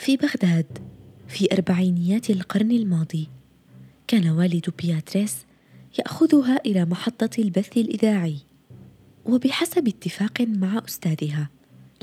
في بغداد في أربعينيات القرن الماضي. كان والد بياتريس يأخذها إلى محطة البث الإذاعي. وبحسب اتفاق مع أستاذها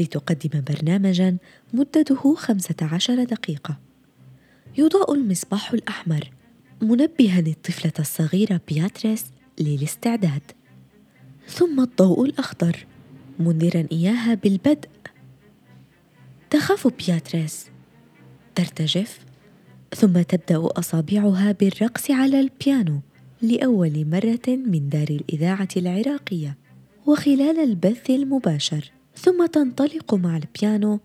لتقدم برنامجا مدته خمسة عشر دقيقة. يضاء المصباح الأحمر منبها الطفلة الصغيرة بياتريس للاستعداد. ثم الضوء الأخضر منذرا إياها بالبدء. تخاف بياتريس. ترتجف ثم تبدأ أصابعها بالرقص على البيانو لأول مرة من دار الإذاعة العراقية وخلال البث المباشر ثم تنطلق مع البيانو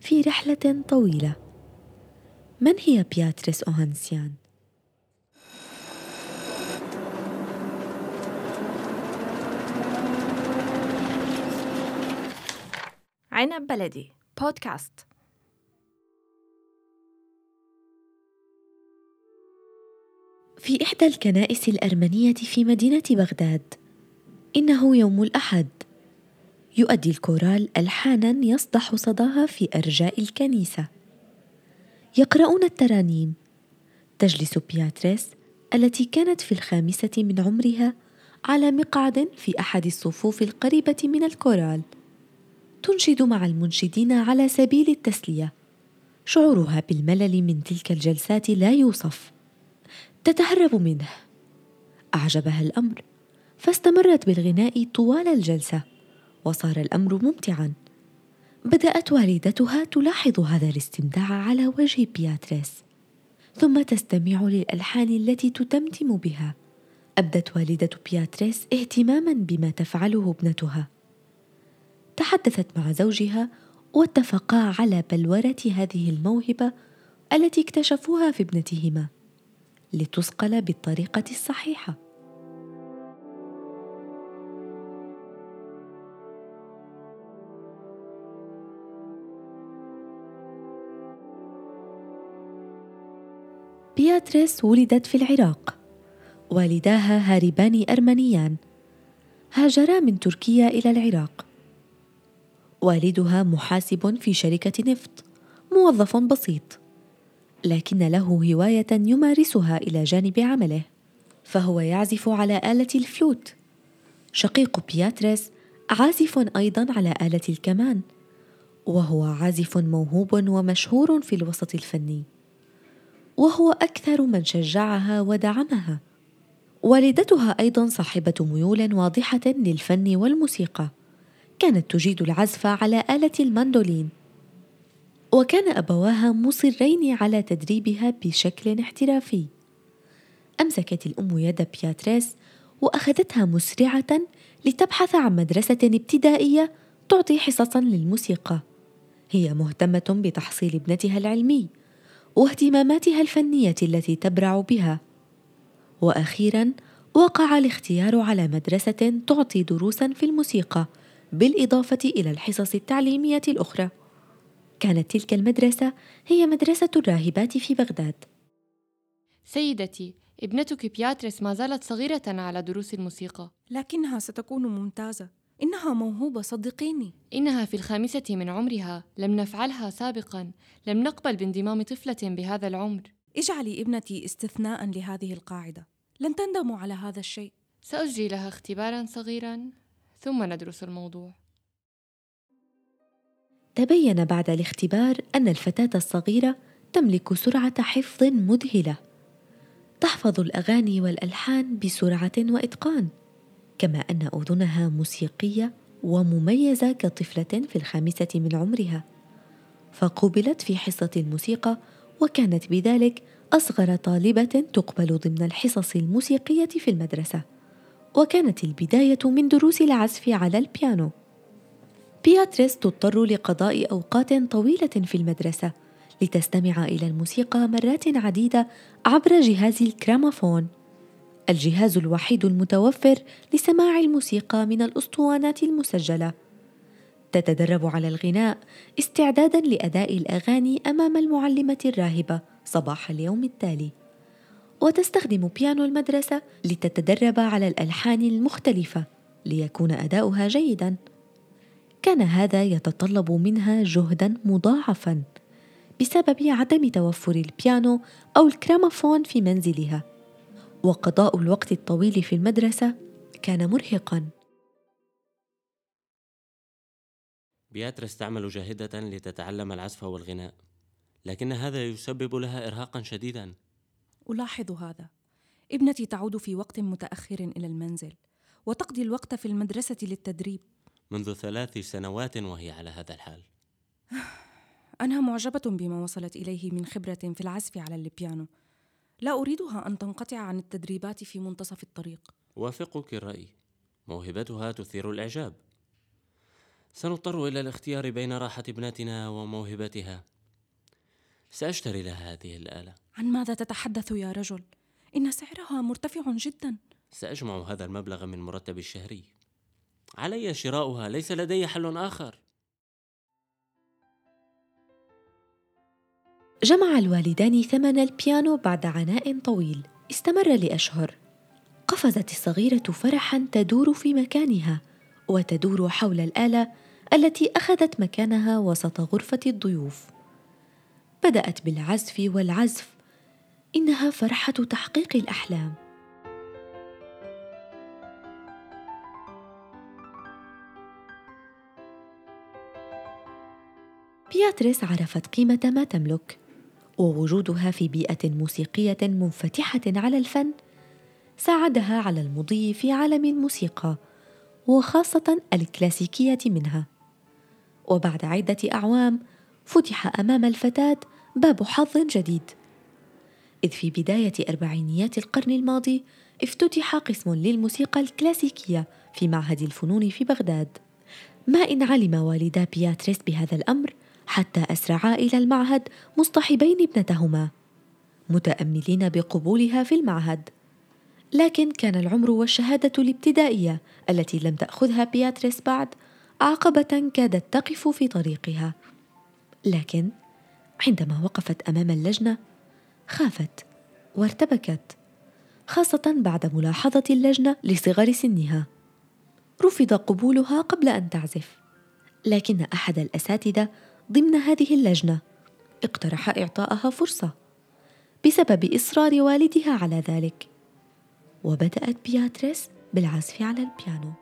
في رحلة طويلة. من هي بياتريس أوهانسيان؟ عنب بلدي بودكاست. في إحدى الكنائس الأرمنية في مدينة بغداد. إنه يوم الأحد. يؤدي الكورال ألحانا يصدح صداها في أرجاء الكنيسة. يقرؤون الترانيم. تجلس بياتريس التي كانت في الخامسة من عمرها على مقعد في أحد الصفوف القريبة من الكورال. تنشد مع المنشدين على سبيل التسلية. شعورها بالملل من تلك الجلسات لا يوصف. تتهرب منه. أعجبها الأمر فاستمرت بالغناء طوال الجلسة وصار الأمر ممتعا. بدأت والدتها تلاحظ هذا الاستمتاع على وجه بياتريس. ثم تستمع للألحان التي تتمتم بها. أبدت والدة بياتريس اهتماما بما تفعله ابنتها. تحدثت مع زوجها واتفقا على بلورة هذه الموهبة التي اكتشفوها في ابنتهما. لتصقل بالطريقة الصحيحة. بياتريس ولدت في العراق. والداها هاربان أرمنيان. هاجرا من تركيا إلى العراق. والدها محاسب في شركة نفط موظف بسيط. لكن له هواية يمارسها إلى جانب عمله فهو يعزف على آلة الفلوت شقيق بياتريس عازف أيضا على آلة الكمان وهو عازف موهوب ومشهور في الوسط الفني وهو أكثر من شجعها ودعمها. والدتها أيضا صاحبة ميول واضحة للفن والموسيقى كانت تجيد العزف على آلة الماندولين. وكان أبواها مصرين على تدريبها بشكل احترافي. أمسكت الأم يد بياتريس وأخذتها مسرعة لتبحث عن مدرسة ابتدائية تعطي حصصا للموسيقى. هي مهتمة بتحصيل ابنتها العلمي واهتماماتها الفنية التي تبرع بها. وأخيرا وقع الاختيار على مدرسة تعطي دروسا في الموسيقى بالإضافة إلى الحصص التعليمية الأخرى. كانت تلك المدرسة هي مدرسة الراهبات في بغداد. سيدتي ابنتك بياتريس ما زالت صغيرة على دروس الموسيقى. لكنها ستكون ممتازة. إنها موهوبة صدقيني إنها في الخامسة من عمرها. لم نفعلها سابقا. لم نقبل بانضمام طفلة بهذا العمر. اجعلي ابنتي استثناء لهذه القاعدة. لن تندموا على هذا الشيء. سأجري لها اختبارا صغيرا ثم ندرس الموضوع. تبين بعد الاختبار أن الفتاة الصغيرة تملك سرعة حفظ مذهلة. تحفظ الأغاني والألحان بسرعة وإتقان كما أن أذنها موسيقية ومميزة كطفلة في الخامسة من عمرها. فقبلت في حصة الموسيقى وكانت بذلك أصغر طالبة تقبل ضمن الحصص الموسيقية في المدرسة. وكانت البداية من دروس العزف على البيانو. بياتريس تضطر لقضاء أوقات طويلة في المدرسة لتستمع إلى الموسيقى مرات عديدة عبر جهاز الكرامافون. الجهاز الوحيد المتوفر لسماع الموسيقى من الأسطوانات المسجلة. تتدرب على الغناء استعدادا لأداء الأغاني أمام المعلمة الراهبة صباح اليوم التالي. وتستخدم بيانو المدرسة لتتدرب على الألحان المختلفة ليكون أداؤها جيداً. كان هذا يتطلب منها جهدا مضاعفا بسبب عدم توفر البيانو أو الكرامافون في منزلها. وقضاء الوقت الطويل في المدرسة كان مرهقا. بياتريس تعمل جاهدة لتتعلم العزف والغناء لكن هذا يسبب لها إرهاقا شديدا. ألاحظ هذا. ابنتي تعود في وقت متأخر إلى المنزل وتقضي الوقت في المدرسة للتدريب. منذ ثلاث سنوات وهي على هذا الحال. أنا معجبة بما وصلت إليه من خبرة في العزف على البيانو. لا أريدها أن تنقطع عن التدريبات في منتصف الطريق. وافقك الرأي. موهبتها تثير الإعجاب. سنضطر إلى الاختيار بين راحة ابنتنا وموهبتها. سأشتري لها هذه الآلة. عن ماذا تتحدث يا رجل؟ إن سعرها مرتفع جدا. سأجمع هذا المبلغ من مرتبي الشهري. علي شراؤها ليس لدي حل آخر. جمع الوالدان ثمن البيانو بعد عناء طويل. استمر لأشهر. قفزت الصغيرة فرحا تدور في مكانها وتدور حول الآلة التي أخذت مكانها وسط غرفة الضيوف. بدأت بالعزف والعزف إنها فرحة تحقيق الأحلام. بياتريس عرفت قيمة ما تملك ووجودها في بيئة موسيقية منفتحة على الفن ساعدها على المضي في عالم الموسيقى وخاصة الكلاسيكية منها. وبعد عدة أعوام فتح أمام الفتاة باب حظ جديد. إذ في بداية أربعينيات القرن الماضي افتتح قسم للموسيقى الكلاسيكية في معهد الفنون في بغداد. ما إن علم والدا بياتريس بهذا الأمر حتى أسرعا إلى المعهد مصطحبين ابنتهما متأملين بقبولها في المعهد. لكن كان العمر والشهادة الابتدائية التي لم تأخذها بياتريس بعد عقبة كادت تقف في طريقها. لكن عندما وقفت أمام اللجنة خافت وارتبكت خاصة بعد ملاحظة اللجنة لصغر سنها. رفض قبولها قبل أن تعزف لكن أحد الأساتذة ضمن هذه اللجنة. اقترح اعطائها فرصة. بسبب إصرار والدها على ذلك. وبدأت بياتريس بالعزف على البيانو.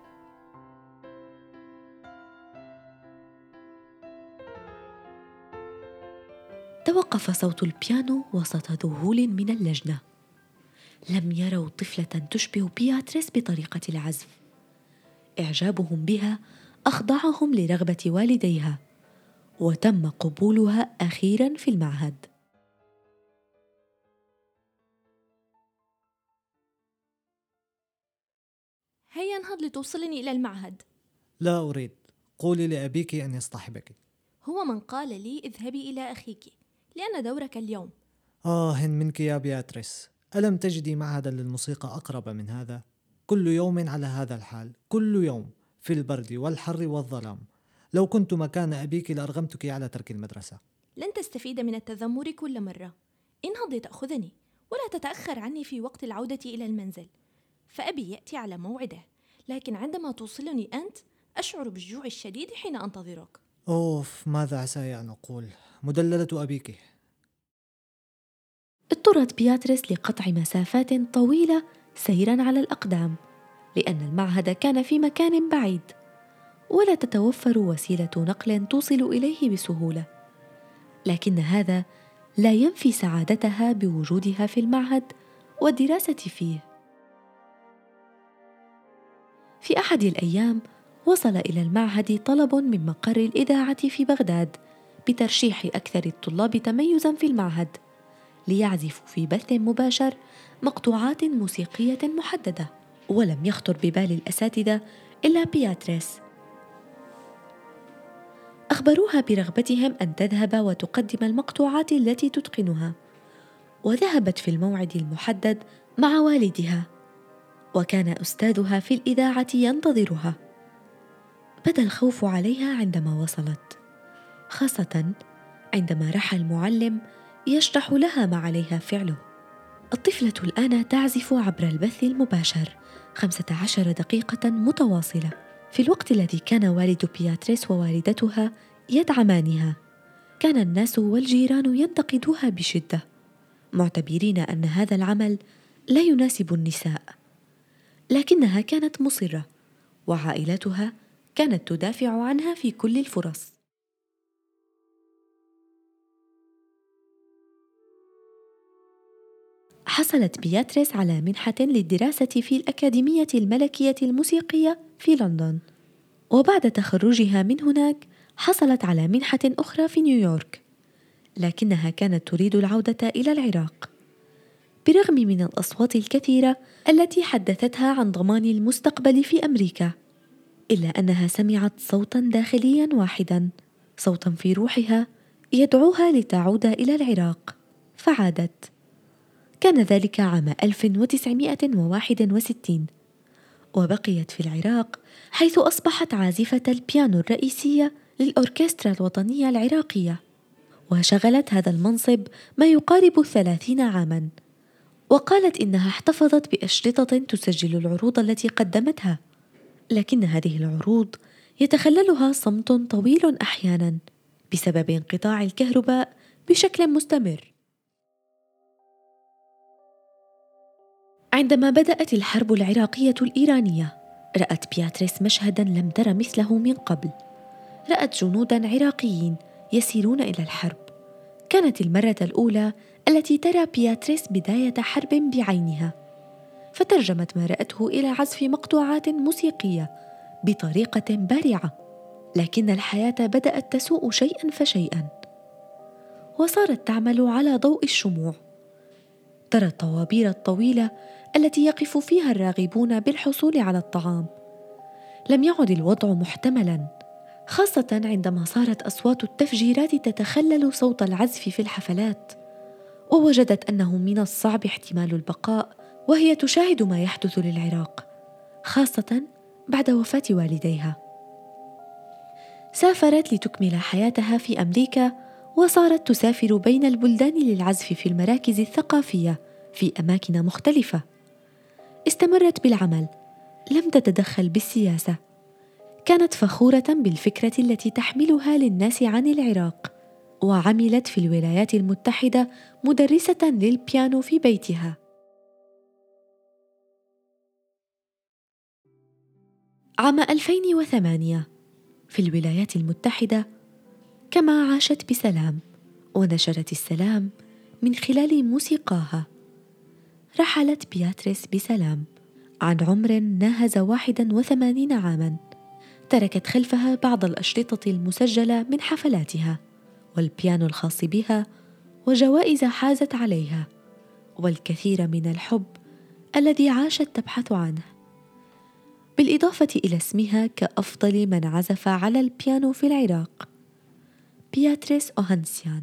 توقف صوت البيانو وسط ذهول من اللجنة. لم يروا طفلة تشبه بياتريس بطريقة العزف. إعجابهم بها أخضعهم لرغبة والديها. وتم قبولها أخيرا في المعهد. هيا انهض لتوصلني إلى المعهد. لا أريد. قولي لأبيك أن يصطحبك. هو من قال لي اذهبي إلى أخيك لأن دورك اليوم. آه منك يا بياتريس. ألم تجدي معهدا للموسيقى أقرب من هذا؟ كل يوم على هذا الحال كل يوم في البرد والحر والظلام. لو كنت مكان أبيك لأرغمتك على ترك المدرسة. لن تستفيد من التذمر كل مرة. انهض لتأخذني ولا تتأخر عني في وقت العودة إلى المنزل. فأبي يأتي على موعده لكن عندما توصلني أنت أشعر بالجوع الشديد حين أنتظرك. أوف ماذا عساي أن أقول؟ مدللة أبيك. اضطرت بياتريس لقطع مسافات طويلة سيرا على الأقدام لأن المعهد كان في مكان بعيد. ولا تتوفر وسيلة نقل توصل إليه بسهولة. لكن هذا لا ينفي سعادتها بوجودها في المعهد والدراسة فيه. في أحد الأيام وصل إلى المعهد طلب من مقر الإذاعة في بغداد بترشيح أكثر الطلاب تميزا في المعهد ليعزفوا في بث مباشر مقطوعات موسيقية محددة ولم يخطر ببال الأساتذة إلا بياتريس. أخبروها برغبتهم أن تذهب وتقدم المقطوعات التي تتقنها وذهبت في الموعد المحدد مع والدها وكان أستاذها في الإذاعة ينتظرها. بدأ الخوف عليها عندما وصلت خاصة عندما رحى المعلم يشرح لها ما عليها فعله. الطفلة الآن تعزف عبر البث المباشر خمسة عشر دقيقة متواصلة. في الوقت الذي كان والد بياتريس ووالدتها يدعمانها كان الناس والجيران ينتقدوها بشدة معتبرين أن هذا العمل لا يناسب النساء. لكنها كانت مصرة وعائلتها كانت تدافع عنها في كل الفرص. حصلت بياتريس على منحة للدراسة في الأكاديمية الملكية الموسيقية في لندن. وبعد تخرجها من هناك حصلت على منحة أخرى في نيويورك لكنها كانت تريد العودة إلى العراق. برغم من الأصوات الكثيرة التي حدثتها عن ضمان المستقبل في أمريكا إلا أنها سمعت صوتا داخليا واحدا صوتا في روحها يدعوها لتعود إلى العراق فعادت. كان ذلك عام 1961 وبقيت في العراق حيث أصبحت عازفة البيانو الرئيسية للأوركسترا الوطنية العراقية. وشغلت هذا المنصب ما يقارب ثلاثين عاما. وقالت إنها احتفظت بأشرطة تسجل العروض التي قدمتها. لكن هذه العروض يتخللها صمت طويل أحيانا بسبب انقطاع الكهرباء بشكل مستمر. عندما بدأت الحرب العراقية الإيرانية رأت بياتريس مشهدا لم تر مثله من قبل. رأت جنودا عراقيين يسيرون إلى الحرب. كانت المرة الأولى التي ترى بياتريس بداية حرب بعينها. فترجمت ما رأته إلى عزف مقطوعات موسيقية بطريقة بارعة لكن الحياة بدأت تسوء شيئا فشيئا. وصارت تعمل على ضوء الشموع. ترى الطوابير الطويلة التي يقف فيها الراغبون بالحصول على الطعام. لم يعد الوضع محتملا خاصة عندما صارت أصوات التفجيرات تتخلل صوت العزف في الحفلات ووجدت أنه من الصعب احتمال البقاء وهي تشاهد ما يحدث للعراق خاصة بعد وفاة والديها. سافرت لتكمل حياتها في أمريكا وصارت تسافر بين البلدان للعزف في المراكز الثقافية في أماكن مختلفة. استمرت بالعمل. لم تتدخل بالسياسة. كانت فخورة بالفكرة التي تحملها للناس عن العراق وعملت في الولايات المتحدة مدرسة للبيانو في بيتها. عام 2008 في الولايات المتحدة كما عاشت بسلام ونشرت السلام من خلال موسيقاها. رحلت بياتريس بسلام عن عمر ناهز واحدا وثمانين عاما. تركت خلفها بعض الأشرطة المسجلة من حفلاتها والبيانو الخاص بها وجوائز حازت عليها والكثير من الحب الذي عاشت تبحث عنه. بالإضافة إلى اسمها كأفضل من عزف على البيانو في العراق. بياتريس أوهانسيان.